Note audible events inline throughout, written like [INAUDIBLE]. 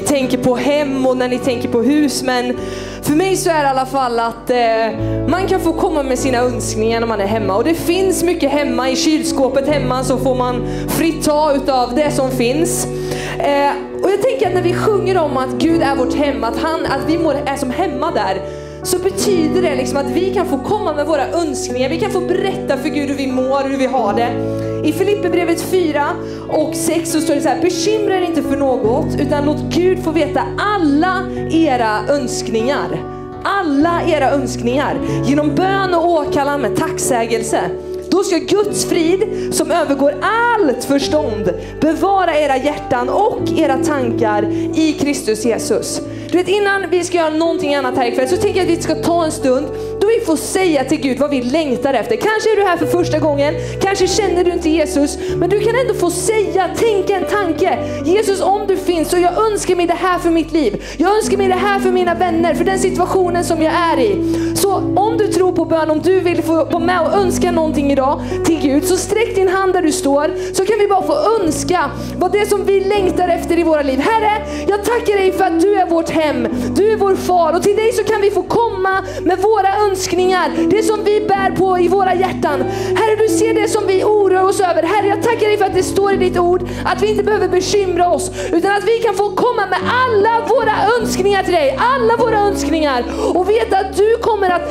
ni tänker på hem och när ni tänker på hus. Men för mig så är det i alla fall att eh, man kan få komma med sina önskningar när man är hemma. Och det finns mycket hemma. I kylskåpet hemma så får man fritt ta utav det som finns. Eh, och jag tänker att när vi sjunger om att Gud är vårt hem, att, han, att vi är som hemma där, så betyder det liksom att vi kan få komma med våra önskningar. Vi kan få berätta för Gud hur vi mår, hur vi har det. I Filipperbrevet 4 och 6 så står det så här, bekymra er inte för något, utan låt Gud få veta alla era önskningar. Alla era önskningar genom bön och åkallan med tacksägelse. Då ska Guds frid, som övergår allt förstånd, bevara era hjärtan och era tankar i Kristus Jesus. Du vet innan vi ska göra någonting annat här ikväll så tänker jag att vi ska ta en stund då vi får säga till Gud vad vi längtar efter. Kanske är du här för första gången, kanske känner du inte Jesus, men du kan ändå få säga, tänka en tanke. Jesus om du finns så jag önskar mig det här för mitt liv. Jag önskar mig det här för mina vänner, för den situationen som jag är i. Så om du tror på bön, om du vill få vara med och önska någonting idag till Gud, så sträck din hand där du står, så kan vi bara få önska vad det är som vi längtar efter i våra liv. Herre, jag tackar dig för att du är vårt hem. Du är vår far och till dig så kan vi få komma med våra önskningar, det som vi bär på i våra hjärtan. Herre, du ser det som vi oroar oss över. Herre, jag tackar dig för att det står i ditt ord att vi inte behöver bekymra oss, utan att vi kan få komma med alla våra önskningar till dig. Alla våra önskningar och veta att du kommer att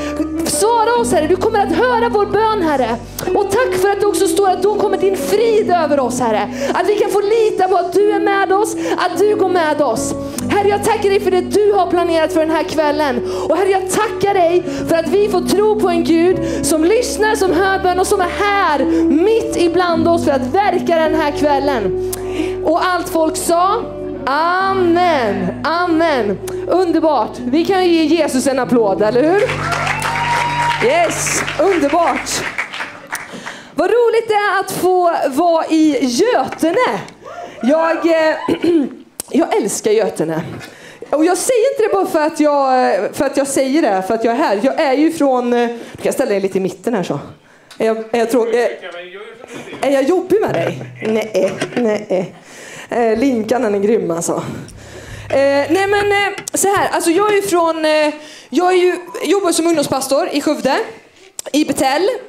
svara oss Herre. Du kommer att höra vår bön Herre. Och tack för att det också står att då kommer din frid över oss Herre. Att vi kan få lita på att du är med oss, att du går med oss. Herre, jag tackar dig för det du har planerat för den här kvällen. Och Herre, jag tackar dig för att vi får tro på en Gud som lyssnar, som hör bön och som är här mitt ibland oss för att verka den här kvällen. Och allt folk sa, Amen, amen. Underbart. Vi kan ge Jesus en applåd, eller hur? Yes, underbart. Vad roligt det är att få vara i Götene. Jag, eh, [CLEARS THROAT] jag älskar Götene. Och jag säger inte det bara för att, jag, för att jag säger det, för att jag är här. Jag är ju från... Eh, du kan ställa dig lite i mitten här så. Är jag, är jag, tråk, är, är jag jobbig med dig? Nej, nej. Eh, Linkan är grym alltså. Eh, nej men eh, så här, alltså jag är ju från... Eh, jag är ju, jobbar som ungdomspastor i Skövde. I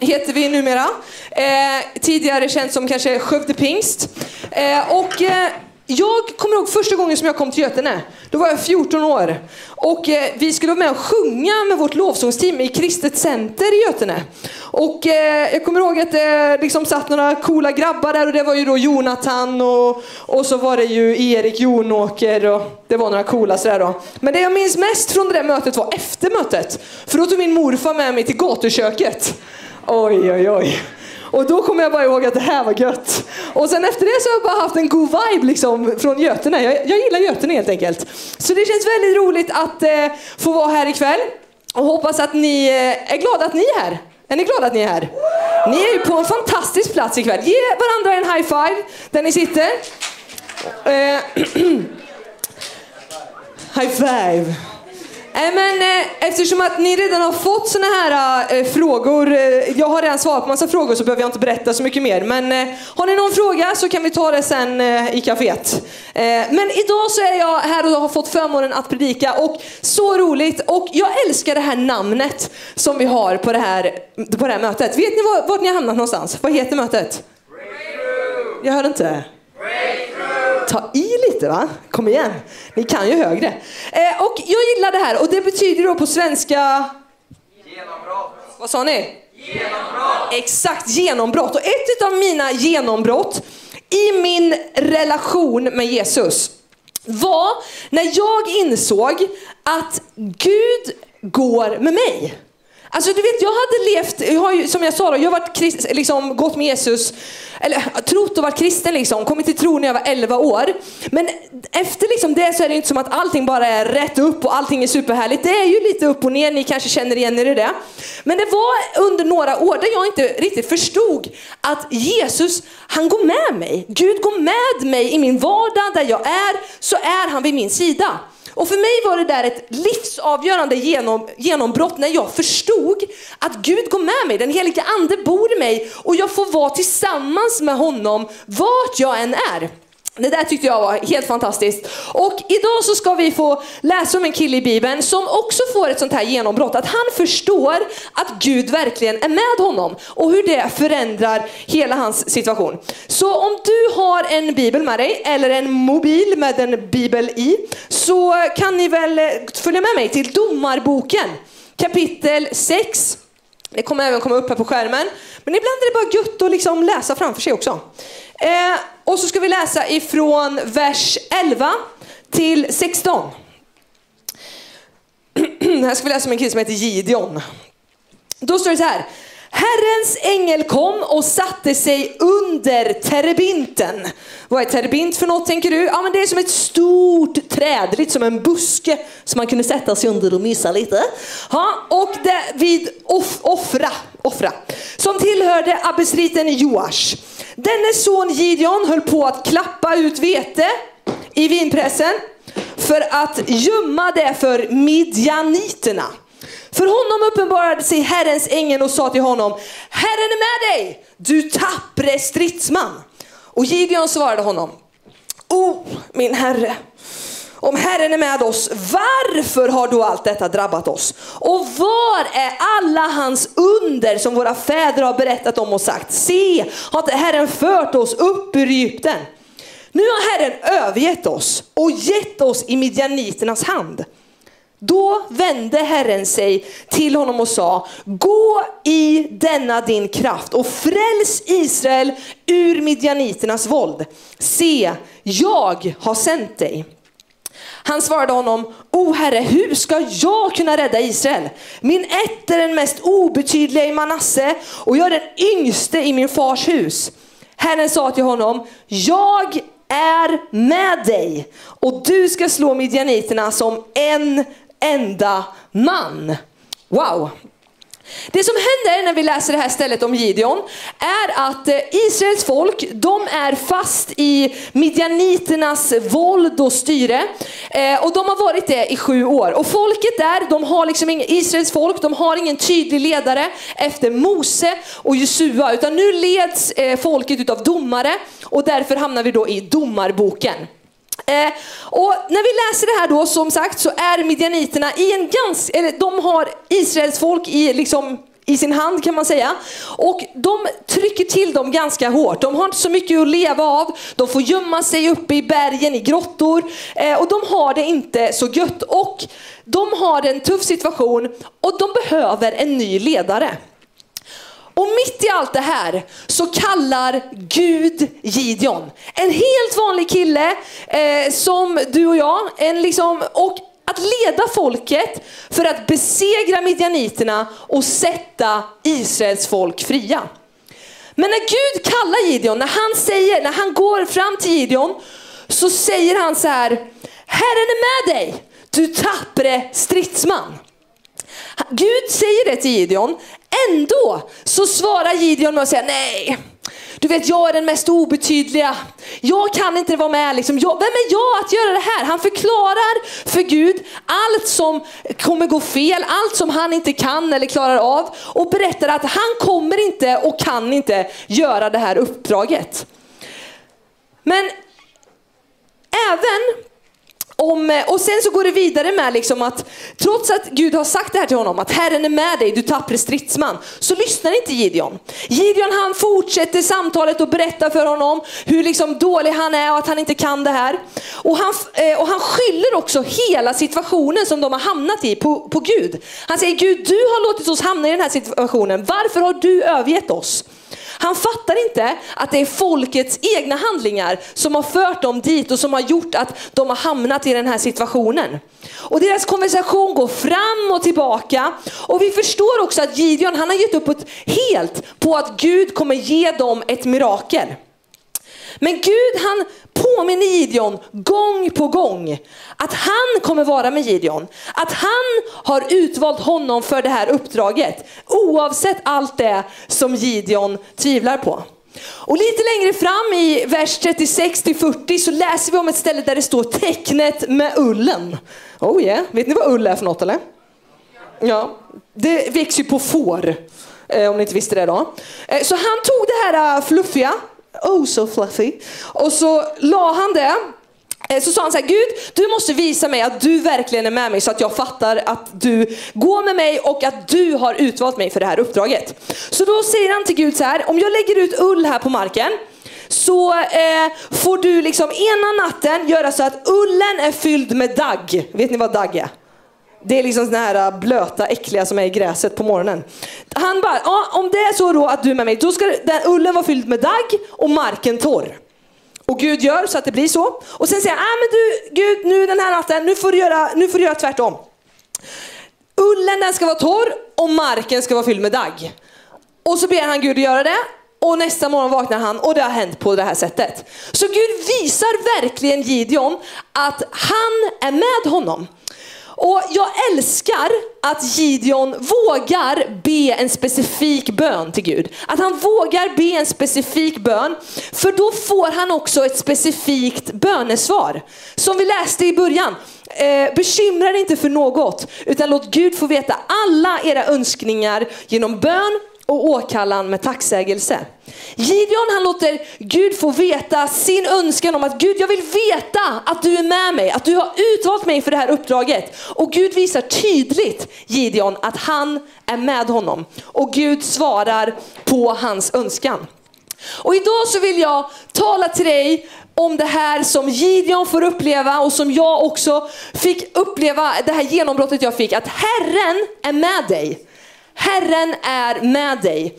heter vi numera. Eh, tidigare känt som kanske Skövde Pingst. Eh, och eh, jag kommer ihåg första gången som jag kom till Götene. Då var jag 14 år. Och eh, vi skulle vara med och sjunga med vårt lovsångsteam i Kristet Center i Götene. Och eh, jag kommer ihåg att det liksom satt några coola grabbar där och det var ju då Jonathan och, och så var det ju Erik Jonåker och det var några coola sådär då. Men det jag minns mest från det där mötet var efter mötet. För då tog min morfar med mig till gatuköket. Oj, oj, oj. Och då kommer jag bara ihåg att det här var gött. Och sen efter det så har jag bara haft en god vibe liksom från Götene. Jag, jag gillar Götene helt enkelt. Så det känns väldigt roligt att eh, få vara här ikväll. Och hoppas att ni eh, är glada att ni är här. Är ni glada att ni är här? Ni är ju på en fantastisk plats ikväll. Ge varandra en high five där ni sitter. Eh, [CLEARS THROAT] high five. Eh, men, eh, eftersom att ni redan har fått såna här eh, frågor, eh, jag har redan svarat på massa frågor så behöver jag inte berätta så mycket mer. Men har ni någon fråga så kan vi ta det sen i kaféet. Men idag så är jag här och har fått förmånen att predika och så roligt. Och jag älskar det här namnet som vi har på det här, på det här mötet. Vet ni var, vart ni har hamnat någonstans? Vad heter mötet? Breakthrough. Jag hörde inte. Breakthrough. Ta i lite va? Kom igen. Ni kan ju högre. Eh, och jag gillar det här och det betyder då på svenska... Genombrott. Vad sa ni? Genombrott. Exakt, genombrott. Och ett av mina genombrott i min relation med Jesus var när jag insåg att Gud går med mig. Alltså du vet, jag hade levt, jag har ju, som jag sa, då, jag har varit krist, liksom, gått med Jesus, eller trott och varit kristen, liksom, kommit till tro när jag var 11 år. Men efter liksom det så är det inte som att allting bara är rätt upp och allting är superhärligt. Det är ju lite upp och ner, ni kanske känner igen er i det. Men det var under några år där jag inte riktigt förstod att Jesus, han går med mig. Gud går med mig i min vardag, där jag är, så är han vid min sida. Och för mig var det där ett livsavgörande genom, genombrott när jag förstod att Gud går med mig, den heliga ande bor i mig och jag får vara tillsammans med honom vart jag än är. Det där tyckte jag var helt fantastiskt. Och idag så ska vi få läsa om en kille i Bibeln som också får ett sånt här genombrott. Att han förstår att Gud verkligen är med honom och hur det förändrar hela hans situation. Så om du har en bibel med dig eller en mobil med en bibel i så kan ni väl följa med mig till Domarboken kapitel 6. Det kommer även komma upp här på skärmen. Men ibland är det bara gött att liksom läsa framför sig också. Eh, och så ska vi läsa ifrån vers 11 till 16. [CLEARS THROAT] här ska vi läsa om en kille som heter Gideon. Då står det så här. Herrens ängel kom och satte sig under terebinten. Vad är terebint för något tänker du? Ja men det är som ett stort träd, lite som en buske som man kunde sätta sig under och mysa lite. Ja, och det vid off, offra, offra, som tillhörde abbesriten Joash. Denne son Gideon höll på att klappa ut vete i vinpressen för att gömma det för midjaniterna. För honom uppenbarade sig Herrens ängel och sa till honom, Herren är med dig, du tappre stridsman. Och Gideon svarade honom, O min herre, om Herren är med oss, varför har då allt detta drabbat oss? Och var är alla hans under som våra fäder har berättat om och sagt? Se, har inte Herren fört oss upp ur Egypten? Nu har Herren övergett oss och gett oss i midjaniternas hand. Då vände Herren sig till honom och sa, gå i denna din kraft och fräls Israel ur midjaniternas våld. Se, jag har sänt dig. Han svarade honom, O Herre, hur ska jag kunna rädda Israel? Min ett är den mest obetydliga i Manasse och jag är den yngste i min fars hus. Herren sa till honom, jag är med dig och du ska slå midjaniterna som en enda man. Wow! Det som händer när vi läser det här stället om Gideon är att eh, Israels folk, de är fast i midjaniternas våld och styre. Eh, och de har varit det i sju år. Och folket där, de har liksom ingen, Israels folk, de har ingen tydlig ledare efter Mose och Jesua. Utan nu leds eh, folket av domare och därför hamnar vi då i domarboken. Eh, och när vi läser det här då, som sagt, så är midjaniterna i en ganska, eller de har Israels folk i liksom i sin hand kan man säga. Och de trycker till dem ganska hårt. De har inte så mycket att leva av. De får gömma sig uppe i bergen, i grottor. Eh, och de har det inte så gött. Och de har en tuff situation och de behöver en ny ledare. Och mitt i allt det här så kallar Gud Gideon. En helt vanlig kille eh, som du och jag. En liksom, och att leda folket för att besegra midjaniterna och sätta Israels folk fria. Men när Gud kallar Gideon, när han säger, när han går fram till Gideon, så säger han så här, Herren är med dig, du tappre stridsman. Gud säger det till Gideon, ändå så svarar Gideon med att säga nej. Du vet, jag är den mest obetydliga. Jag kan inte vara med. Liksom. Jag, vem är jag att göra det här? Han förklarar för Gud allt som kommer gå fel, allt som han inte kan eller klarar av och berättar att han kommer inte och kan inte göra det här uppdraget. Men även om, eh, och sen så går det vidare med liksom att trots att Gud har sagt det här till honom, att Herren är med dig, du tappre stridsman, så lyssnar inte Gideon. Gideon han fortsätter samtalet och berättar för honom hur liksom dålig han är och att han inte kan det här. Och han, eh, och han skyller också hela situationen som de har hamnat i på, på Gud. Han säger Gud, du har låtit oss hamna i den här situationen, varför har du övergett oss? Han fattar inte att det är folkets egna handlingar som har fört dem dit och som har gjort att de har hamnat i den här situationen. Och deras konversation går fram och tillbaka. Och vi förstår också att Gideon han har gett upp helt på att Gud kommer ge dem ett mirakel. Men Gud han påminner Gideon gång på gång att han kommer vara med Gideon. Att han har utvalt honom för det här uppdraget. Oavsett allt det som Gideon tvivlar på. Och lite längre fram i vers 36 40 så läser vi om ett ställe där det står tecknet med ullen. Oh yeah, vet ni vad ull är för något eller? Ja, det växer ju på får. Eh, om ni inte visste det då. Eh, så han tog det här eh, fluffiga Oh so fluffy. Och så la han det eh, så sa han så här, Gud, du måste visa mig att du verkligen är med mig så att jag fattar att du går med mig och att du har utvalt mig för det här uppdraget. Så då säger han till Gud så här, om jag lägger ut ull här på marken så eh, får du liksom ena natten göra så att ullen är fylld med dagg. Vet ni vad dagg är? Det är liksom såna här äh, blöta, äckliga som är i gräset på morgonen. Han bara, ja, om det är så då att du är med mig, då ska den ullen vara fylld med dagg och marken torr. Och Gud gör så att det blir så. Och sen säger han, ah, men du Gud, nu den här natten, nu får du göra, nu får du göra tvärtom. Ullen den ska vara torr och marken ska vara fylld med dagg. Och så ber han Gud att göra det. Och nästa morgon vaknar han och det har hänt på det här sättet. Så Gud visar verkligen Gideon att han är med honom. Och jag älskar att Gideon vågar be en specifik bön till Gud. Att han vågar be en specifik bön, för då får han också ett specifikt bönesvar. Som vi läste i början. Eh, bekymra dig inte för något, utan låt Gud få veta alla era önskningar genom bön och åkallan med tacksägelse. Gideon han låter Gud få veta sin önskan om att Gud jag vill veta att du är med mig, att du har utvalt mig för det här uppdraget. Och Gud visar tydligt Gideon att han är med honom. Och Gud svarar på hans önskan. Och idag så vill jag tala till dig om det här som Gideon får uppleva och som jag också fick uppleva, det här genombrottet jag fick, att Herren är med dig. Herren är med dig.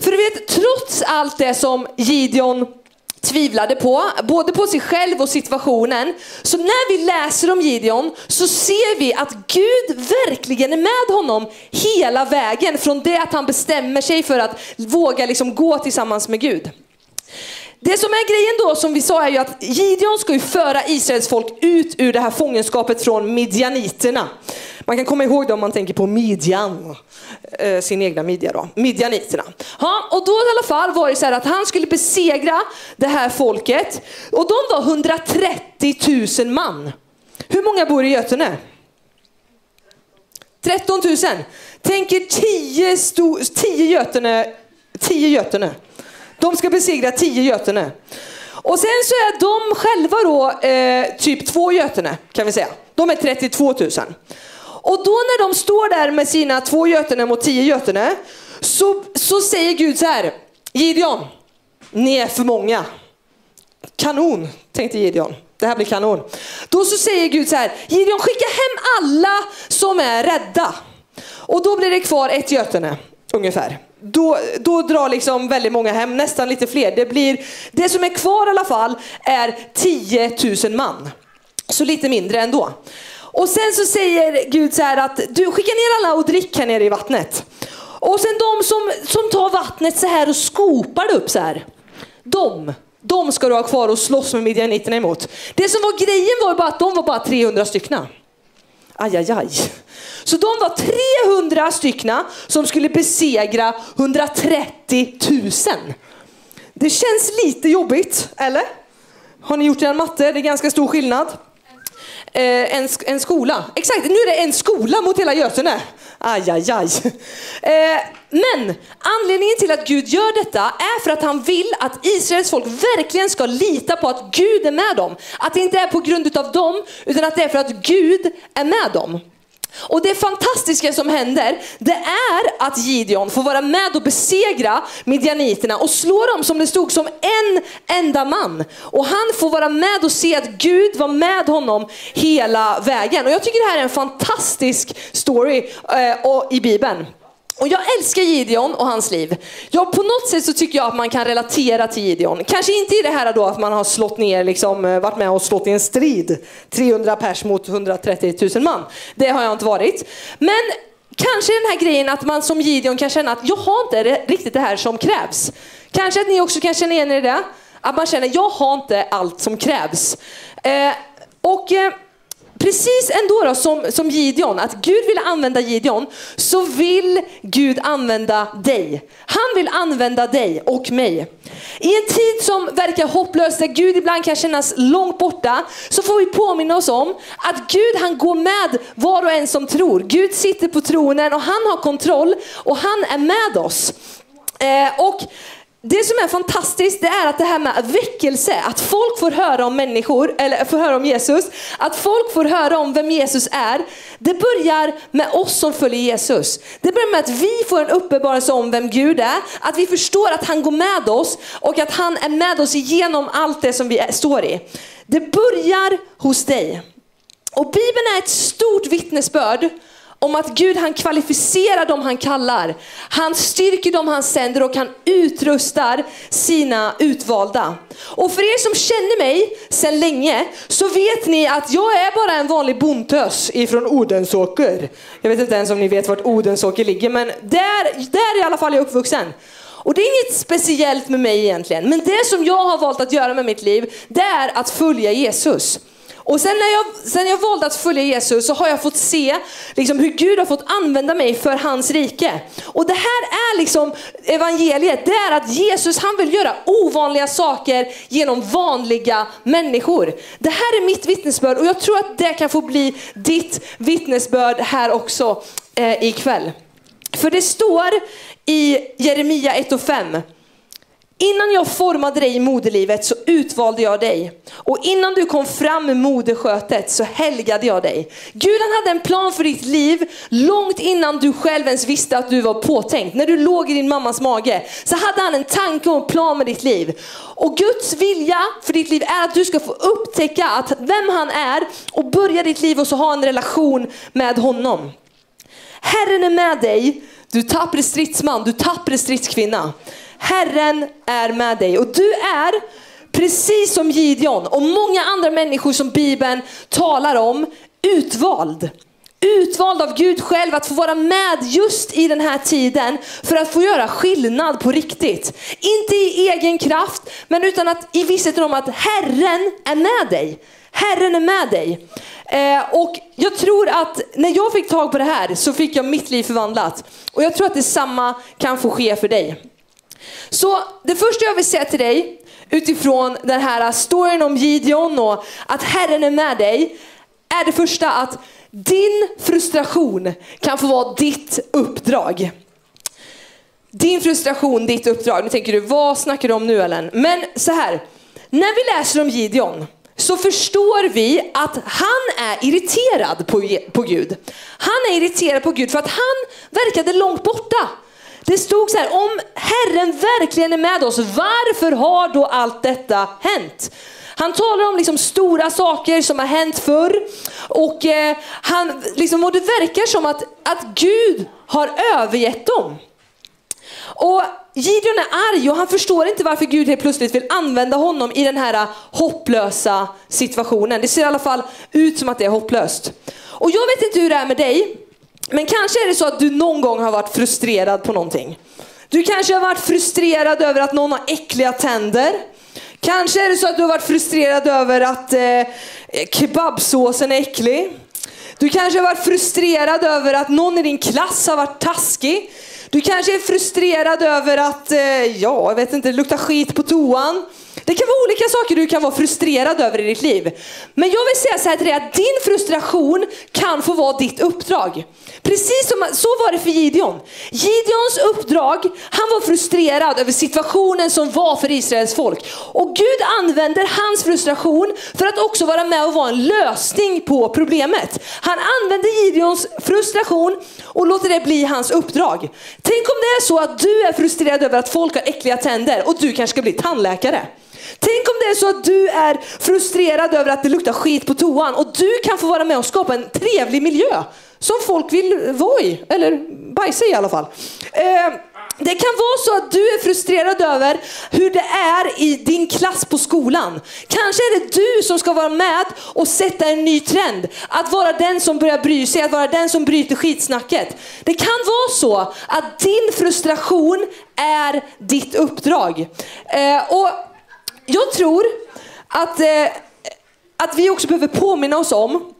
För du vet, trots allt det som Gideon tvivlade på, både på sig själv och situationen. Så när vi läser om Gideon så ser vi att Gud verkligen är med honom hela vägen från det att han bestämmer sig för att våga liksom gå tillsammans med Gud. Det som är grejen då som vi sa är ju att Gideon ska ju föra Israels folk ut ur det här fångenskapet från midjaniterna. Man kan komma ihåg det om man tänker på midjan, eh, sin egna midja då, midjaniterna. Ja, och då i alla fall var det så här att han skulle besegra det här folket och de var 130 000 man. Hur många bor i Götene? 13 000. Tänk er 10 Götene, 10 Götene. De ska besegra 10 Götene. Och sen så är de själva då eh, typ två Götene kan vi säga. De är 32 000. Och då när de står där med sina två Götene mot 10 Götene så, så säger Gud så här. Gideon, ni är för många. Kanon, tänkte Gideon. Det här blir kanon. Då så säger Gud så här. Gideon, skicka hem alla som är rädda. Och då blir det kvar ett Götene ungefär då, då drar liksom väldigt många hem, nästan lite fler. Det, blir, det som är kvar i alla fall är 10 000 man. Så lite mindre ändå. Och sen så säger Gud så här att du skickar ner alla och drick här nere i vattnet. Och sen de som, som tar vattnet så här och skopar det upp så här. De, de ska du ha kvar och slåss med midjaniterna emot. Det som var grejen var bara att de var bara 300 stycken. Aj, aj, aj. Så de var 300 styckna som skulle besegra 130 000. Det känns lite jobbigt, eller? Har ni gjort er matte? Det är ganska stor skillnad. Eh, en, en skola. Exakt, nu är det en skola mot hela Götene. Aj, aj, aj. Eh, men anledningen till att Gud gör detta är för att han vill att Israels folk verkligen ska lita på att Gud är med dem. Att det inte är på grund av dem, utan att det är för att Gud är med dem. Och det fantastiska som händer, det är att Gideon får vara med och besegra midjaniterna och slå dem som det stod som en enda man. Och han får vara med och se att Gud var med honom hela vägen. Och jag tycker det här är en fantastisk story eh, i Bibeln. Och jag älskar Gideon och hans liv. Ja, på något sätt så tycker jag att man kan relatera till Gideon. Kanske inte i det här då att man har slått ner, liksom, eh, varit med och slått i en strid. 300 pers mot 130 000 man. Det har jag inte varit. Men kanske den här grejen att man som Gideon kan känna att jag har inte riktigt det här som krävs. Kanske att ni också kan känna igen er i det. Att man känner jag har inte allt som krävs. Eh, och... Eh, precis ändå då, som, som Gideon, att Gud vill använda Gideon, så vill Gud använda dig. Han vill använda dig och mig. I en tid som verkar hopplös, där Gud ibland kan kännas långt borta, så får vi påminna oss om att Gud han går med var och en som tror. Gud sitter på tronen och han har kontroll och han är med oss. Eh, och det som är fantastiskt det är att det här med väckelse, att folk får höra om människor, eller får höra om Jesus, att folk får höra om vem Jesus är, det börjar med oss som följer Jesus. Det börjar med att vi får en uppenbarelse om vem Gud är, att vi förstår att han går med oss och att han är med oss igenom allt det som vi står i. Det börjar hos dig. Och Bibeln är ett stort vittnesbörd om att Gud han kvalificerar dem han kallar. Han styrker dem han sänder och han utrustar sina utvalda. Och för er som känner mig sedan länge så vet ni att jag är bara en vanlig bondtös ifrån Odensåker. Jag vet inte ens om ni vet vart Odensåker ligger men där, där i alla fall är jag uppvuxen. Och det är inget speciellt med mig egentligen, men det som jag har valt att göra med mitt liv, det är att följa Jesus. Och sen när jag, sen jag valde att följa Jesus så har jag fått se liksom, hur Gud har fått använda mig för hans rike. Och det här är liksom evangeliet, det är att Jesus han vill göra ovanliga saker genom vanliga människor. Det här är mitt vittnesbörd och jag tror att det kan få bli ditt vittnesbörd här också eh, ikväll. För det står i Jeremia 1 och 5 Innan jag formade dig i moderlivet så utvalde jag dig. Och innan du kom fram med moderskötet så helgade jag dig. Gud han hade en plan för ditt liv långt innan du själv ens visste att du var påtänkt. När du låg i din mammas mage så hade han en tanke och en plan med ditt liv. Och Guds vilja för ditt liv är att du ska få upptäcka att vem han är och börja ditt liv och så ha en relation med honom. Herren är med dig, du tappre stridsman, du tappre stridskvinna. Herren är med dig och du är precis som Gideon och många andra människor som Bibeln talar om utvald. Utvald av Gud själv att få vara med just i den här tiden för att få göra skillnad på riktigt. Inte i egen kraft, men utan att i vissheten om att Herren är med dig. Herren är med dig. Eh, och jag tror att när jag fick tag på det här så fick jag mitt liv förvandlat. Och jag tror att detsamma kan få ske för dig. Så det första jag vill säga till dig utifrån den här storyn om Gideon och att Herren är med dig är det första att din frustration kan få vara ditt uppdrag. Din frustration, ditt uppdrag. Nu tänker du, vad snackar du om nu Ellen? Men så här, när vi läser om Gideon så förstår vi att han är irriterad på, på Gud. Han är irriterad på Gud för att han verkade långt borta. Det stod så här, om Herren verkligen är med oss, varför har då allt detta hänt? Han talar om liksom stora saker som har hänt förr och, eh, han, liksom, och det verkar som att, att Gud har övergett dem. Och Gideon är arg och han förstår inte varför Gud helt plötsligt vill använda honom i den här eh, hopplösa situationen. Det ser i alla fall ut som att det är hopplöst. Och jag vet inte hur det är med dig, men kanske är det så att du någon gång har varit frustrerad på någonting. Du kanske har varit frustrerad över att någon har äckliga tänder. Kanske är det så att du har varit frustrerad över att eh, eh kebabsåsen är äcklig. Du kanske har varit frustrerad över att någon i din klass har varit taskig. Du kanske är frustrerad över att, eh, ja, jag vet inte, det luktar skit på toan. Det kan vara olika saker du kan vara frustrerad över i ditt liv. Men jag vill säga så här till dig att din frustration kan få vara ditt uppdrag. Precis som så var det för Gideon. Gideons uppdrag, han var frustrerad över situationen som var för Israels folk. Och Gud använder hans frustration för att också vara med och vara en lösning på problemet. Han använder Gideons frustration och låter det bli hans uppdrag. Tänk om det är så att du är frustrerad över att folk har äckliga tänder och du kanske ska bli tandläkare. Tänk om det är så att du är frustrerad över att det luktar skit på toan och du kan få vara med och skapa en trevlig miljö som folk vill vara i, eller bajsa i i alla fall. Eh, det kan vara så att du är frustrerad över hur det är i din klass på skolan. Kanske är det du som ska vara med och sätta en ny trend. Att vara den som börjar bry sig, att vara den som bryter skitsnacket. Det kan vara så att din frustration är ditt uppdrag. Eh, och jag tror att, eh, att vi också behöver påminna oss om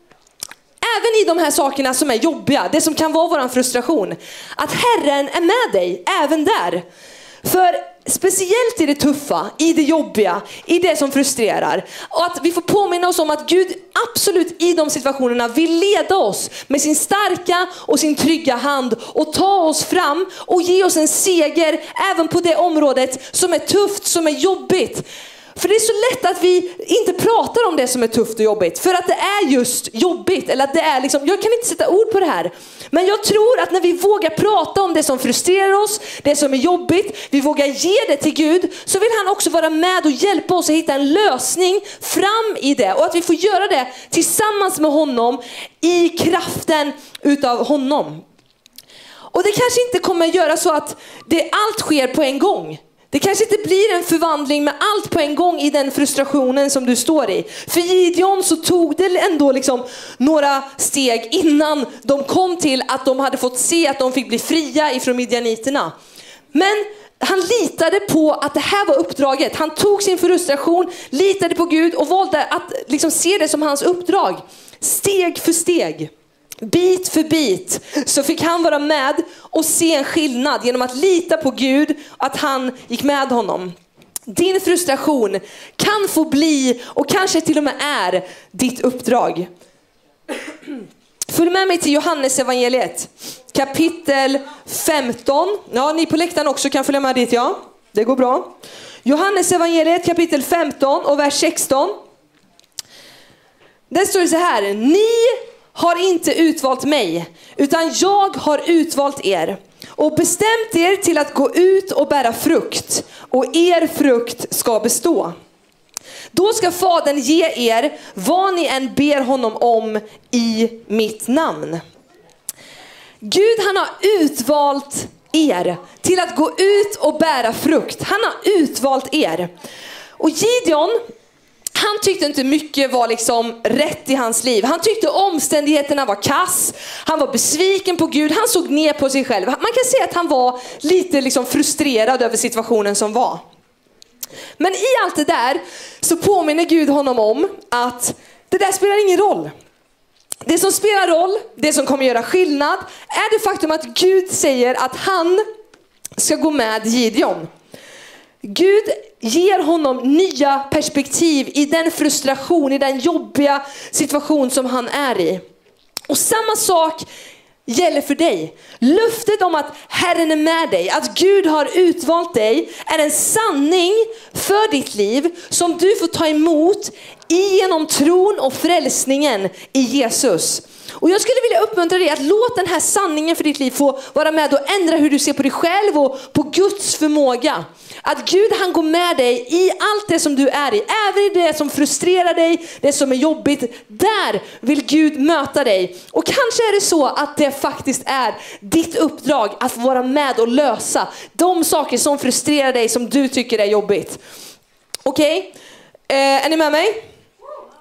Även i de här sakerna som är jobbiga, det som kan vara vår frustration. Att Herren är med dig även där. För speciellt i det tuffa, i det jobbiga, i det som frustrerar. Och att vi får påminna oss om att Gud absolut i de situationerna vill leda oss med sin starka och sin trygga hand och ta oss fram och ge oss en seger även på det området som är tufft, som är jobbigt. För det är så lätt att vi inte pratar om det som är tufft och jobbigt. För att det är just jobbigt. Eller att det är liksom, jag kan inte sätta ord på det här. Men jag tror att när vi vågar prata om det som frustrerar oss, det som är jobbigt, vi vågar ge det till Gud, så vill han också vara med och hjälpa oss att hitta en lösning fram i det. Och att vi får göra det tillsammans med honom i kraften utav honom. Och det kanske inte kommer göra så att det, allt sker på en gång. Det kanske inte blir en förvandling med allt på en gång i den frustrationen som du står i. För Gideon så tog det ändå liksom några steg innan de kom till att de hade fått se att de fick bli fria ifrån midjaniterna. Men han litade på att det här var uppdraget. Han tog sin frustration, litade på Gud och valde att liksom se det som hans uppdrag. Steg för steg. Bit för bit så fick han vara med och se en skillnad genom att lita på Gud, att han gick med honom. Din frustration kan få bli och kanske till och med är ditt uppdrag. Följ med mig till Johannes evangeliet kapitel 15. Ja, ni på läktaren också kan följa med dit, ja. Det går bra. Johannes evangeliet kapitel 15 och vers 16. Där står det så här. Ni har inte utvalt mig, utan jag har utvalt er och bestämt er till att gå ut och bära frukt och er frukt ska bestå. Då ska Fadern ge er vad ni än ber honom om i mitt namn. Gud han har utvalt er till att gå ut och bära frukt. Han har utvalt er. Och Gideon, han tyckte inte mycket var liksom rätt i hans liv. Han tyckte omständigheterna var kass. Han var besviken på Gud. Han såg ner på sig själv. Man kan säga att han var lite liksom frustrerad över situationen som var. Men i allt det där så påminner Gud honom om att det där spelar ingen roll. Det som spelar roll, det som kommer göra skillnad, är det faktum att Gud säger att han ska gå med Gideon. Gud ger honom nya perspektiv i den frustration, i den jobbiga situation som han är i. Och samma sak gäller för dig. Löftet om att Herren är med dig, att Gud har utvalt dig, är en sanning för ditt liv som du får ta emot genom tron och frälsningen i Jesus. Och jag skulle vilja uppmuntra dig att låta den här sanningen för ditt liv få vara med och ändra hur du ser på dig själv och på Guds förmåga. Att Gud han går med dig i allt det som du är i, även i det som frustrerar dig, det som är jobbigt. Där vill Gud möta dig. Och kanske är det så att det faktiskt är ditt uppdrag att vara med och lösa de saker som frustrerar dig, som du tycker är jobbigt. Okej, okay? eh, är ni med mig?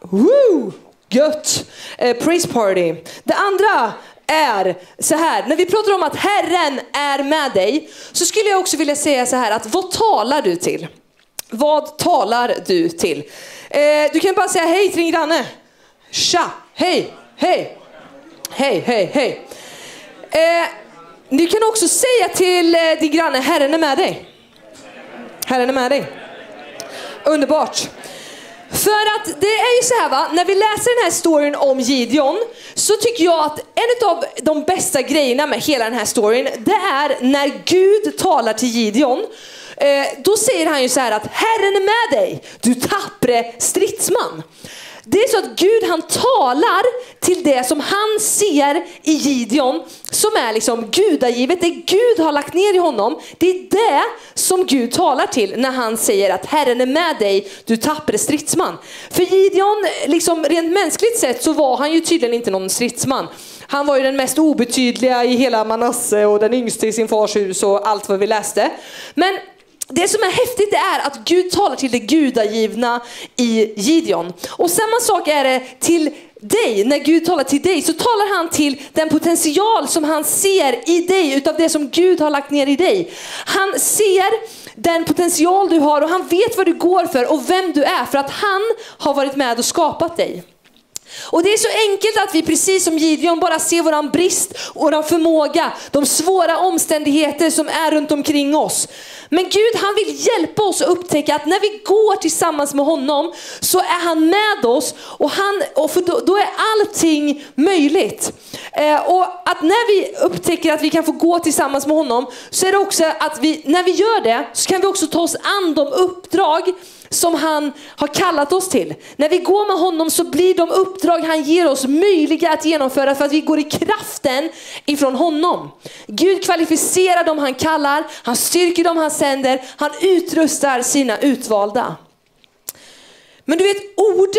Woo! Gött! Eh, praise party. Det andra är så här, när vi pratar om att Herren är med dig, så skulle jag också vilja säga så här att vad talar du till? Vad talar du till? Eh, du kan bara säga hej till din granne. Tja, hej, hej, hej, hej, hej. Eh, du kan också säga till eh, din granne, Herren är med dig. Herren är med dig. Underbart. För att det är ju så här va, när vi läser den här storyn om Gideon så tycker jag att en av de bästa grejerna med hela den här storyn det är när Gud talar till Gideon. Eh, då säger han ju så här att Herren är med dig, du tappre stridsman. Det är så att Gud han talar till det som han ser i Gideon som är liksom gudagivet, det Gud har lagt ner i honom. Det är det som Gud talar till när han säger att Herren är med dig, du tappre stridsman. För Gideon, liksom rent mänskligt sett så var han ju tydligen inte någon stridsman. Han var ju den mest obetydliga i hela Manasse och den yngste i sin fars hus och allt vad vi läste. Men det som är häftigt är att Gud talar till det gudagivna i Gideon. Och samma sak är det till dig, när Gud talar till dig så talar han till den potential som han ser i dig utav det som Gud har lagt ner i dig. Han ser den potential du har och han vet vad du går för och vem du är för att han har varit med och skapat dig. Och det är så enkelt att vi precis som Gideon bara ser våran brist, våran förmåga, de svåra omständigheter som är runt omkring oss. Men Gud han vill hjälpa oss att upptäcka att när vi går tillsammans med honom så är han med oss och, han, och för då, då är allting möjligt. Eh, och att när vi upptäcker att vi kan få gå tillsammans med honom så är det också att vi, när vi gör det så kan vi också ta oss an de uppdrag som han har kallat oss till. När vi går med honom så blir de uppdrag han ger oss möjliga att genomföra för att vi går i kraften ifrån honom. Gud kvalificerar dem han kallar, han styrker dem han sänder, han utrustar sina utvalda. Men du vet ord,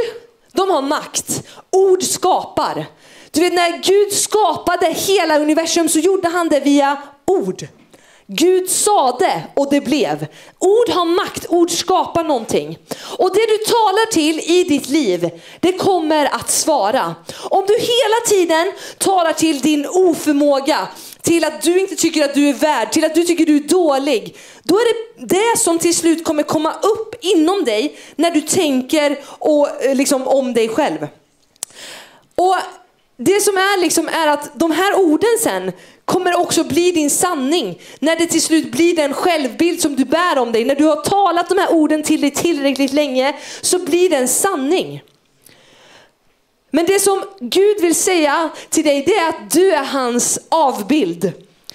de har makt. Ord skapar. Du vet när Gud skapade hela universum så gjorde han det via ord. Gud sade och det blev. Ord har makt, ord skapar någonting. Och det du talar till i ditt liv, det kommer att svara. Om du hela tiden talar till din oförmåga, till att du inte tycker att du är värd, till att du tycker att du är dålig. Då är det det som till slut kommer komma upp inom dig när du tänker och, eh, liksom, om dig själv. Och det som är liksom är att de här orden sen kommer också bli din sanning. När det till slut blir den självbild som du bär om dig. När du har talat de här orden till dig tillräckligt länge så blir det en sanning. Men det som Gud vill säga till dig det är att du är hans avbild.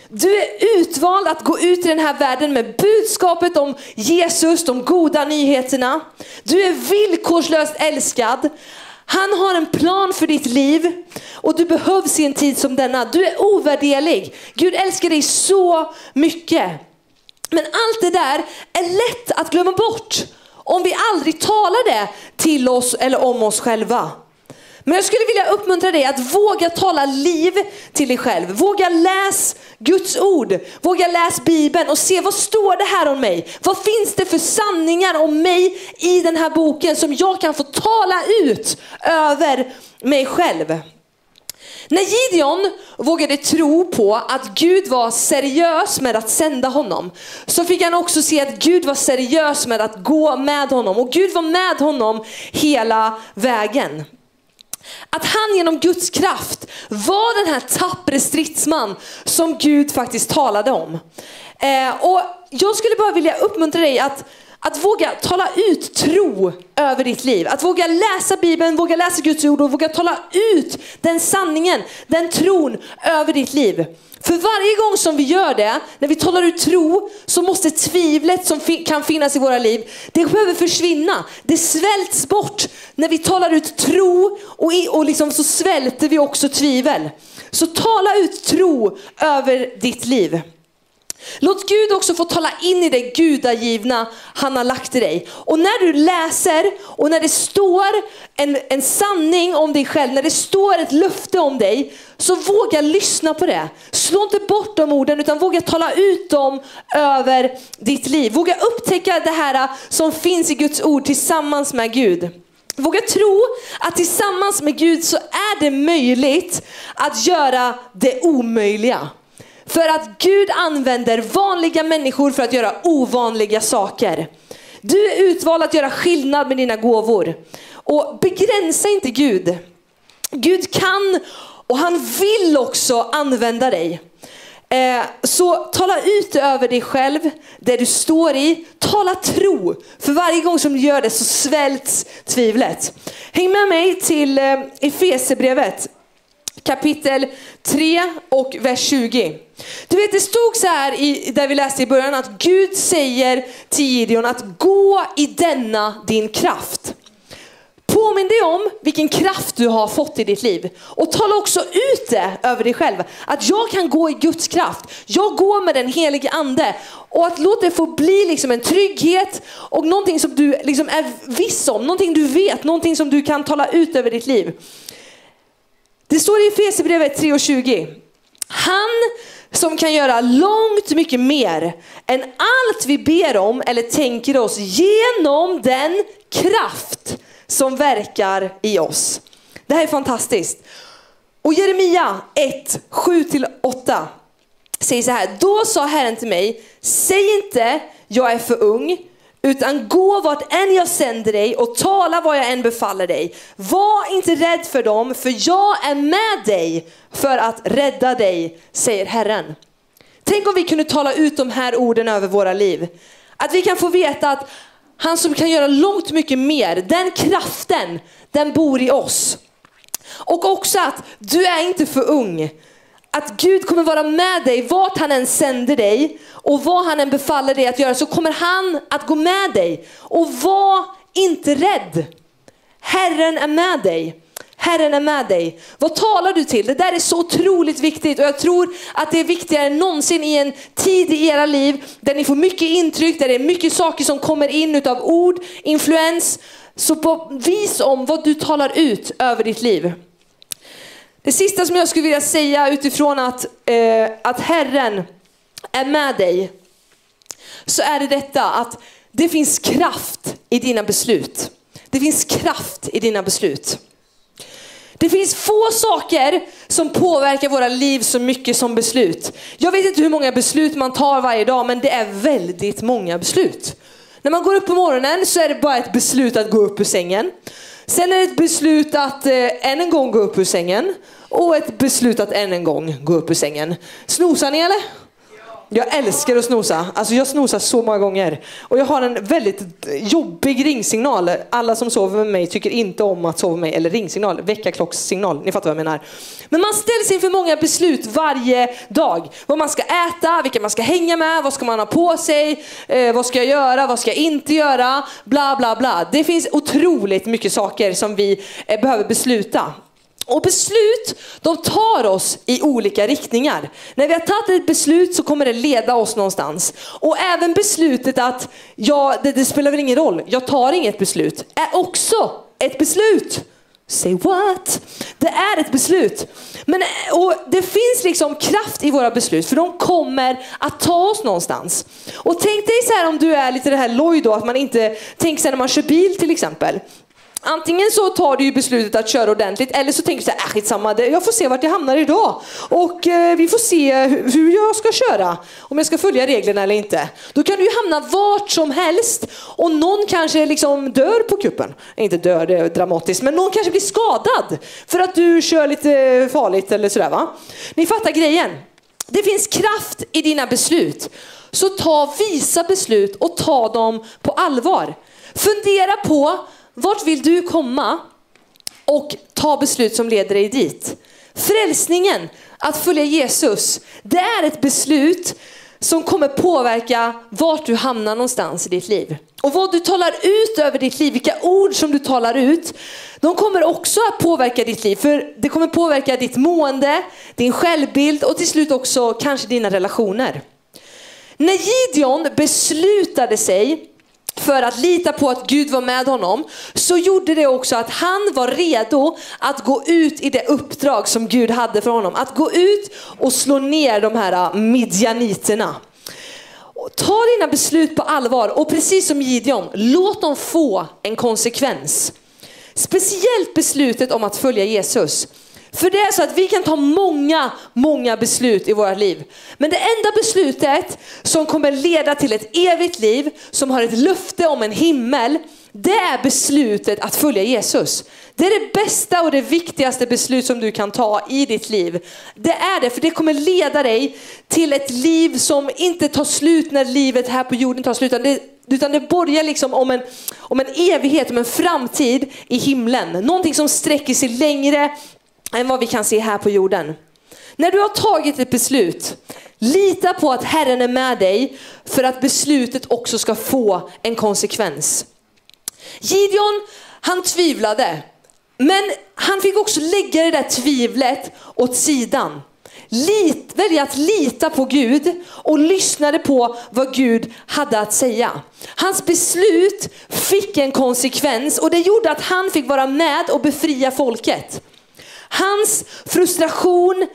Du är utvald att gå ut i den här världen med budskapet om Jesus, de goda nyheterna. Du är villkorslöst älskad. Han har en plan för ditt liv och du behövs i en tid som denna. Du är ovärderlig. Gud älskar dig så mycket. Men allt det där är lätt att glömma bort om vi aldrig talar det till oss eller om oss själva. Men jag skulle vilja uppmuntra dig att våga tala liv till dig själv. Våga läs Guds ord. Våga läs Bibeln och se vad står det här om mig? Vad finns det för sanningar om mig i den här boken som jag kan få tala ut över mig själv? När Gideon vågade tro på att Gud var seriös med att sända honom, så fick han också se att Gud var seriös med att gå med honom. Och Gud var med honom hela vägen. Att han genom Guds kraft var den här tappre stridsman som Gud faktiskt talade om. Eh, och jag skulle bara vilja uppmuntra dig att, att våga tala ut tro över ditt liv. Att våga läsa Bibeln, våga läsa Guds ord och våga tala ut den sanningen, den tron över ditt liv. För varje gång som vi gör det, när vi talar ut tro, så måste tvivlet som kan finnas i våra liv, det behöver försvinna. Det svälts bort. När vi talar ut tro och, i, och liksom så svälter vi också tvivel. Så tala ut tro över ditt liv. Låt Gud också få tala in i det gudagivna han har lagt i dig. Och när du läser och när det står en, en sanning om dig själv, när det står ett löfte om dig, så våga lyssna på det. Slå inte bort de orden utan våga tala ut dem över ditt liv. Våga upptäcka det här som finns i Guds ord tillsammans med Gud. Våga tro att tillsammans med Gud så är det möjligt att göra det omöjliga. För att Gud använder vanliga människor för att göra ovanliga saker. Du är utvald att göra skillnad med dina gåvor. Och begränsa inte Gud. Gud kan och han vill också använda dig. Eh, så tala ut över dig själv, det du står i. Tala tro. För varje gång som du gör det så svälts tvivlet. Häng med mig till eh, Efesebrevet kapitel 3 och vers 20. Du vet det stod så här i, där vi läste i början att Gud säger till Gideon att gå i denna din kraft. Påminn dig om vilken kraft du har fått i ditt liv och tala också ut det över dig själv. Att jag kan gå i Guds kraft. Jag går med den helige ande. Och att låta det få bli liksom en trygghet och någonting som du liksom är viss om. Någonting du vet, någonting som du kan tala ut över ditt liv. Det står i Efesierbrevet 3.20. Han som kan göra långt mycket mer än allt vi ber om eller tänker oss genom den kraft som verkar i oss. Det här är fantastiskt. Och Jeremia 1, 7-8 säger så här. Då sa Herren till mig, säg inte jag är för ung, utan gå vart än jag sänder dig och tala vad jag än befaller dig. Var inte rädd för dem, för jag är med dig för att rädda dig, säger Herren. Tänk om vi kunde tala ut de här orden över våra liv. Att vi kan få veta att han som kan göra långt mycket mer, den kraften, den bor i oss. Och också att du är inte för ung. Att Gud kommer vara med dig vart han än sänder dig och vad han än befaller dig att göra så kommer han att gå med dig. Och var inte rädd. Herren är med dig. Herren är med dig. Vad talar du till? Det där är så otroligt viktigt och jag tror att det är viktigare än någonsin i en tid i era liv där ni får mycket intryck, där det är mycket saker som kommer in utav ord, influens. Så på vis om vad du talar ut över ditt liv. Det sista som jag skulle vilja säga utifrån att, eh, att Herren är med dig, så är det detta att det finns kraft i dina beslut. Det finns kraft i dina beslut. Det finns få saker som påverkar våra liv så mycket som beslut. Jag vet inte hur många beslut man tar varje dag, men det är väldigt många beslut. När man går upp på morgonen så är det bara ett beslut att gå upp ur sängen. Sen är det ett beslut att eh, än en gång gå upp ur sängen och ett beslut att än en gång gå upp ur sängen. Snosar ni eller? Jag älskar att snosa. Alltså jag snosar så många gånger. Och jag har en väldigt jobbig ringsignal. Alla som sover med mig tycker inte om att sova med mig. Eller ringsignal, väckarklockssignal. Ni fattar vad jag menar. Men man ställs inför många beslut varje dag. Vad man ska äta, vilka man ska hänga med, vad ska man ha på sig, eh, vad ska jag göra, vad ska jag inte göra, bla bla bla. Det finns otroligt mycket saker som vi eh, behöver besluta. Och beslut, de tar oss i olika riktningar. När vi har tagit ett beslut så kommer det leda oss någonstans. Och även beslutet att, ja, det, det spelar väl ingen roll, jag tar inget beslut, är också ett beslut. Say what? Det är ett beslut. Men, och det finns liksom kraft i våra beslut för de kommer att ta oss någonstans. Och tänk dig så här om du är lite det här loj då, att man inte tänker sig när man kör bil till exempel. Antingen så tar du ju beslutet att köra ordentligt eller så tänker du så här, äh, skitsamma, jag får se vart jag hamnar idag. Och eh, vi får se hur jag ska köra, om jag ska följa reglerna eller inte. Då kan du ju hamna vart som helst och någon kanske liksom dör på kuppen. Inte dör, det är dramatiskt, men någon kanske blir skadad för att du kör lite farligt eller sådär va. Ni fattar grejen. Det finns kraft i dina beslut. Så ta visa beslut och ta dem på allvar. Fundera på vart vill du komma? Och ta beslut som leder dig dit. Frälsningen, att följa Jesus, det är ett beslut som kommer påverka vart du hamnar någonstans i ditt liv. Och vad du talar ut över ditt liv, vilka ord som du talar ut, de kommer också att påverka ditt liv. För det kommer påverka ditt mående, din självbild och till slut också kanske dina relationer. När Gideon beslutade sig för att lita på att Gud var med honom, så gjorde det också att han var redo att gå ut i det uppdrag som Gud hade för honom. Att gå ut och slå ner de här äh, midjaniterna. Ta dina beslut på allvar och precis som Gideon, låt dem få en konsekvens. Speciellt beslutet om att följa Jesus. För det är så att vi kan ta många, många beslut i våra liv. Men det enda beslutet som kommer leda till ett evigt liv, som har ett löfte om en himmel, det är beslutet att följa Jesus. Det är det bästa och det viktigaste beslut som du kan ta i ditt liv. Det är det, för det kommer leda dig till ett liv som inte tar slut när livet här på jorden tar slut. Utan det, utan det borgar liksom om en, om en evighet, om en framtid i himlen. Någonting som sträcker sig längre än vad vi kan se här på jorden. När du har tagit ett beslut, lita på att Herren är med dig för att beslutet också ska få en konsekvens. Gideon, han tvivlade, men han fick också lägga det där tvivlet åt sidan. Lit, välja att lita på Gud och lyssnade på vad Gud hade att säga. Hans beslut fick en konsekvens och det gjorde att han fick vara med och befria folket. Hans frustration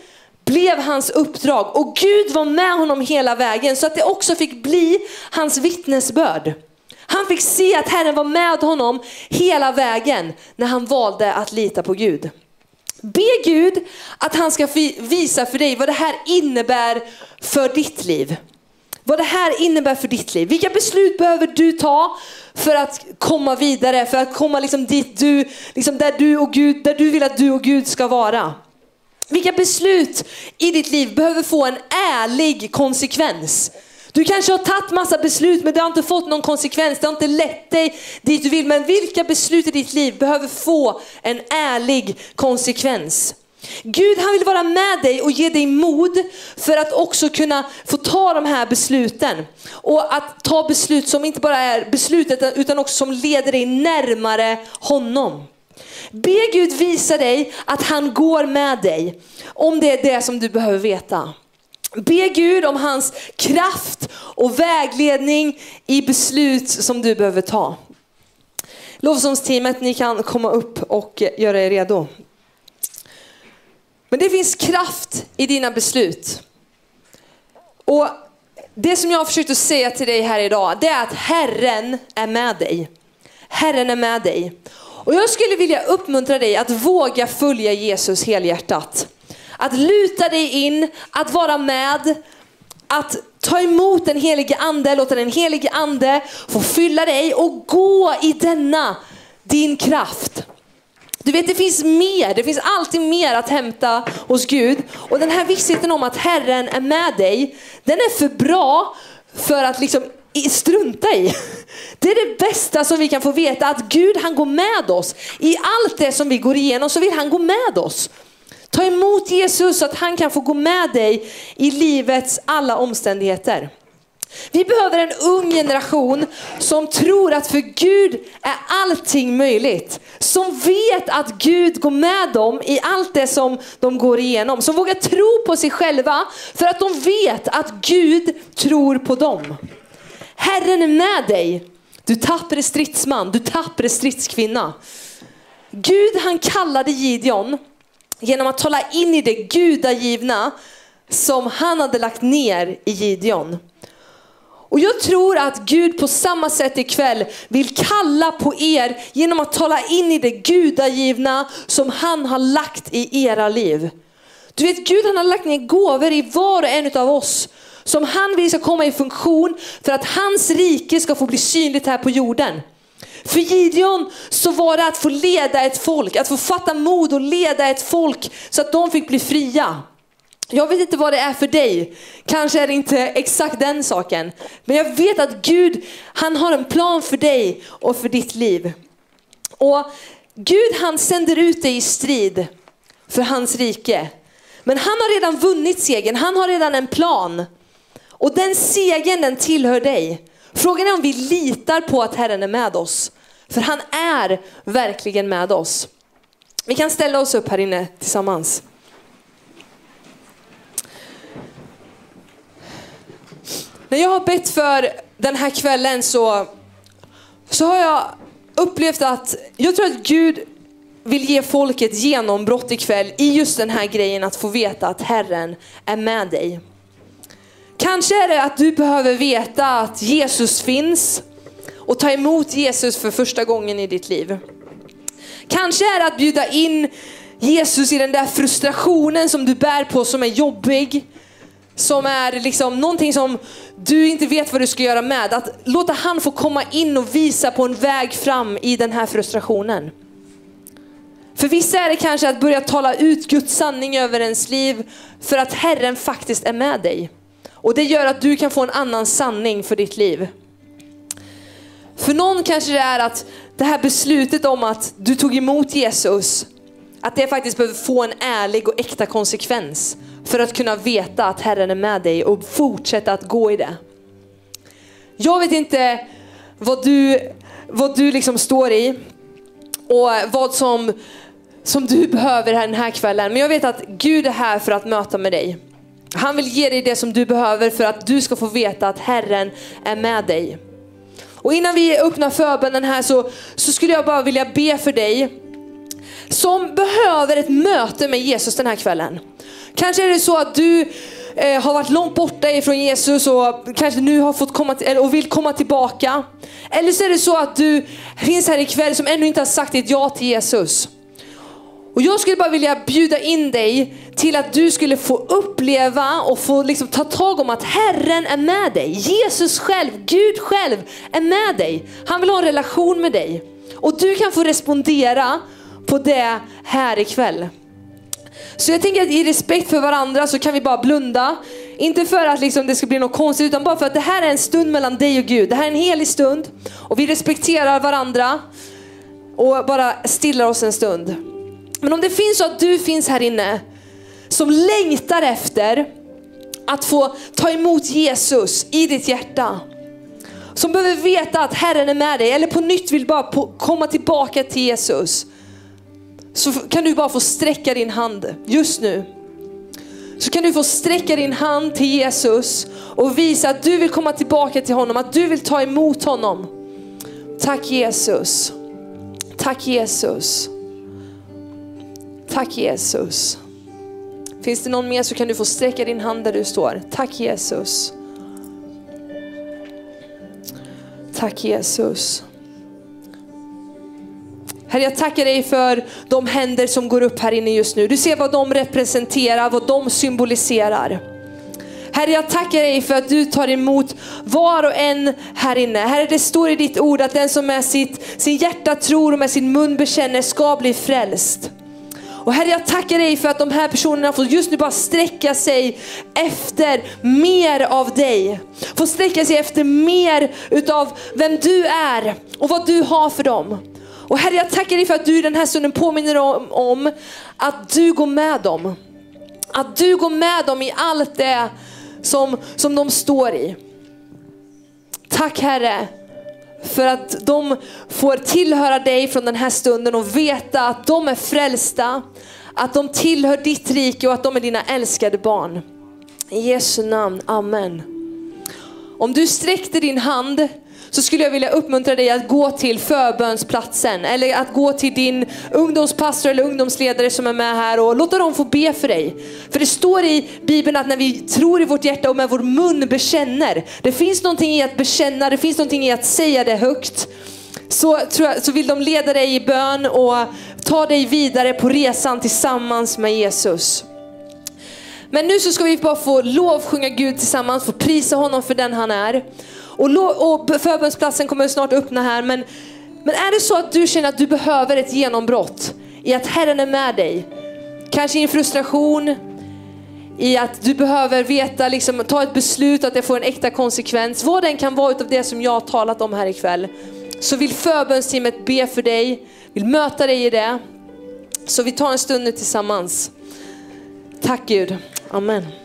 blev hans uppdrag och Gud var med honom hela vägen så att det också fick bli hans vittnesbörd. Han fick se att Herren var med honom hela vägen när han valde att lita på Gud. Be Gud att han ska visa för dig vad det här innebär för ditt liv. Vad det här innebär för ditt liv. Vilka beslut behöver du ta för att komma vidare, för att komma liksom dit du, liksom där, du och Gud, där du vill att du och Gud ska vara. Vilka beslut i ditt liv behöver få en ärlig konsekvens? Du kanske har tagit massa beslut men det har inte fått någon konsekvens, det har inte lett dig dit du vill. Men vilka beslut i ditt liv behöver få en ärlig konsekvens? Gud han vill vara med dig och ge dig mod för att också kunna få ta de här besluten. Och att ta beslut som inte bara är beslutet utan också som leder dig närmare honom. Be Gud visa dig att han går med dig om det är det som du behöver veta. Be Gud om hans kraft och vägledning i beslut som du behöver ta. Lovsångsteamet, ni kan komma upp och göra er redo. Men det finns kraft i dina beslut. Och det som jag har försökt att säga till dig här idag, det är att Herren är med dig. Herren är med dig. Och jag skulle vilja uppmuntra dig att våga följa Jesus helhjärtat. Att luta dig in, att vara med, att ta emot den helige ande, låta den helige ande få fylla dig och gå i denna din kraft. Du vet det finns mer, det finns alltid mer att hämta hos Gud. Och den här vissheten om att Herren är med dig, den är för bra för att liksom strunta i. Det är det bästa som vi kan få veta, att Gud han går med oss. I allt det som vi går igenom så vill han gå med oss. Ta emot Jesus så att han kan få gå med dig i livets alla omständigheter. Vi behöver en ung generation som tror att för Gud är allting möjligt. Som vet att Gud går med dem i allt det som de går igenom. Som vågar tro på sig själva för att de vet att Gud tror på dem. Herren är med dig. Du tappre stridsman, du tappre stridskvinna. Gud han kallade Gideon genom att tala in i det gudagivna som han hade lagt ner i Gideon. Och jag tror att Gud på samma sätt ikväll vill kalla på er genom att tala in i det gudagivna som han har lagt i era liv. Du vet Gud han har lagt ner gåvor i var och en av oss som han vill ska komma i funktion för att hans rike ska få bli synligt här på jorden. För Gideon så var det att få leda ett folk, att få fatta mod och leda ett folk så att de fick bli fria. Jag vet inte vad det är för dig. Kanske är det inte exakt den saken. Men jag vet att Gud, han har en plan för dig och för ditt liv. Och Gud han sänder ut dig i strid för hans rike. Men han har redan vunnit segern, han har redan en plan. Och den segern den tillhör dig. Frågan är om vi litar på att Herren är med oss. För han är verkligen med oss. Vi kan ställa oss upp här inne tillsammans. När jag har bett för den här kvällen så, så har jag upplevt att jag tror att Gud vill ge folk ett genombrott ikväll i just den här grejen att få veta att Herren är med dig. Kanske är det att du behöver veta att Jesus finns och ta emot Jesus för första gången i ditt liv. Kanske är det att bjuda in Jesus i den där frustrationen som du bär på som är jobbig. Som är liksom någonting som du inte vet vad du ska göra med. Att låta han få komma in och visa på en väg fram i den här frustrationen. För vissa är det kanske att börja tala ut Guds sanning över ens liv för att Herren faktiskt är med dig. Och det gör att du kan få en annan sanning för ditt liv. För någon kanske det är att det här beslutet om att du tog emot Jesus, att det faktiskt behöver få en ärlig och äkta konsekvens för att kunna veta att Herren är med dig och fortsätta att gå i det. Jag vet inte vad du, vad du liksom står i och vad som, som du [LAUGHS] behöver den här kvällen. Men jag vet att Gud är här för att möta med dig. Han vill ge dig det som du behöver för att du ska få veta att Herren är med dig. Och innan vi öppnar förbönen här så, så skulle jag bara vilja be för dig som behöver ett möte med Jesus den här kvällen. Kanske är det så att du eh, har varit långt borta ifrån Jesus och kanske nu har fått komma till, och vill komma tillbaka. Eller så är det så att du finns här ikväll som ännu inte har sagt ett ja till Jesus. Och jag skulle bara vilja bjuda in dig till att du skulle få uppleva och få liksom ta tag om att Herren är med dig. Jesus själv, Gud själv är med dig. Han vill ha en relation med dig. Och du kan få respondera på det här ikväll. Så jag tänker att i respekt för varandra så kan vi bara blunda. Inte för att liksom det ska bli något konstigt utan bara för att det här är en stund mellan dig och Gud. Det här är en helig stund och vi respekterar varandra och bara stillar oss en stund. Men om det finns så att du finns här inne som längtar efter att få ta emot Jesus i ditt hjärta. Som behöver veta att Herren är med dig eller på nytt vill bara komma tillbaka till Jesus. Så kan du bara få sträcka din hand just nu. Så kan du få sträcka din hand till Jesus och visa att du vill komma tillbaka till honom, att du vill ta emot honom. Tack Jesus. Tack Jesus. Tack Jesus. Finns det någon mer så kan du få sträcka din hand där du står. Tack Jesus. Tack Jesus. Herre, jag tackar dig för de händer som går upp här inne just nu. Du ser vad de representerar, vad de symboliserar. Herre, jag tackar dig för att du tar emot var och en här inne. Herre, det står i ditt ord att den som med sitt, sin hjärta tror och med sin mun bekänner ska bli frälst. Och Herre, jag tackar dig för att de här personerna får just nu bara sträcka sig efter mer av dig. Får sträcka sig efter mer utav vem du är och vad du har för dem. Och Herre, jag tackar dig för att du i den här stunden påminner om, om att du går med dem. Att du går med dem i allt det som, som de står i. Tack Herre för att de får tillhöra dig från den här stunden och veta att de är frälsta, att de tillhör ditt rike och att de är dina älskade barn. I Jesu namn, Amen. Om du sträckte din hand så skulle jag vilja uppmuntra dig att gå till förbönsplatsen eller att gå till din ungdomspastor eller ungdomsledare som är med här och låta dem få be för dig. För det står i Bibeln att när vi tror i vårt hjärta och med vår mun bekänner, det finns någonting i att bekänna, det finns någonting i att säga det högt. Så, jag, så vill de leda dig i bön och ta dig vidare på resan tillsammans med Jesus. Men nu så ska vi bara få lovsjunga Gud tillsammans, få prisa honom för den han är. Och, och förbönsplatsen kommer snart öppna här. Men, men är det så att du känner att du behöver ett genombrott i att Herren är med dig. Kanske i en frustration, i att du behöver veta, liksom, ta ett beslut att det får en äkta konsekvens. Vad den kan vara utav det som jag har talat om här ikväll. Så vill förbönsteamet be för dig, vill möta dig i det. Så vi tar en stund nu tillsammans. Tack Gud. Amen.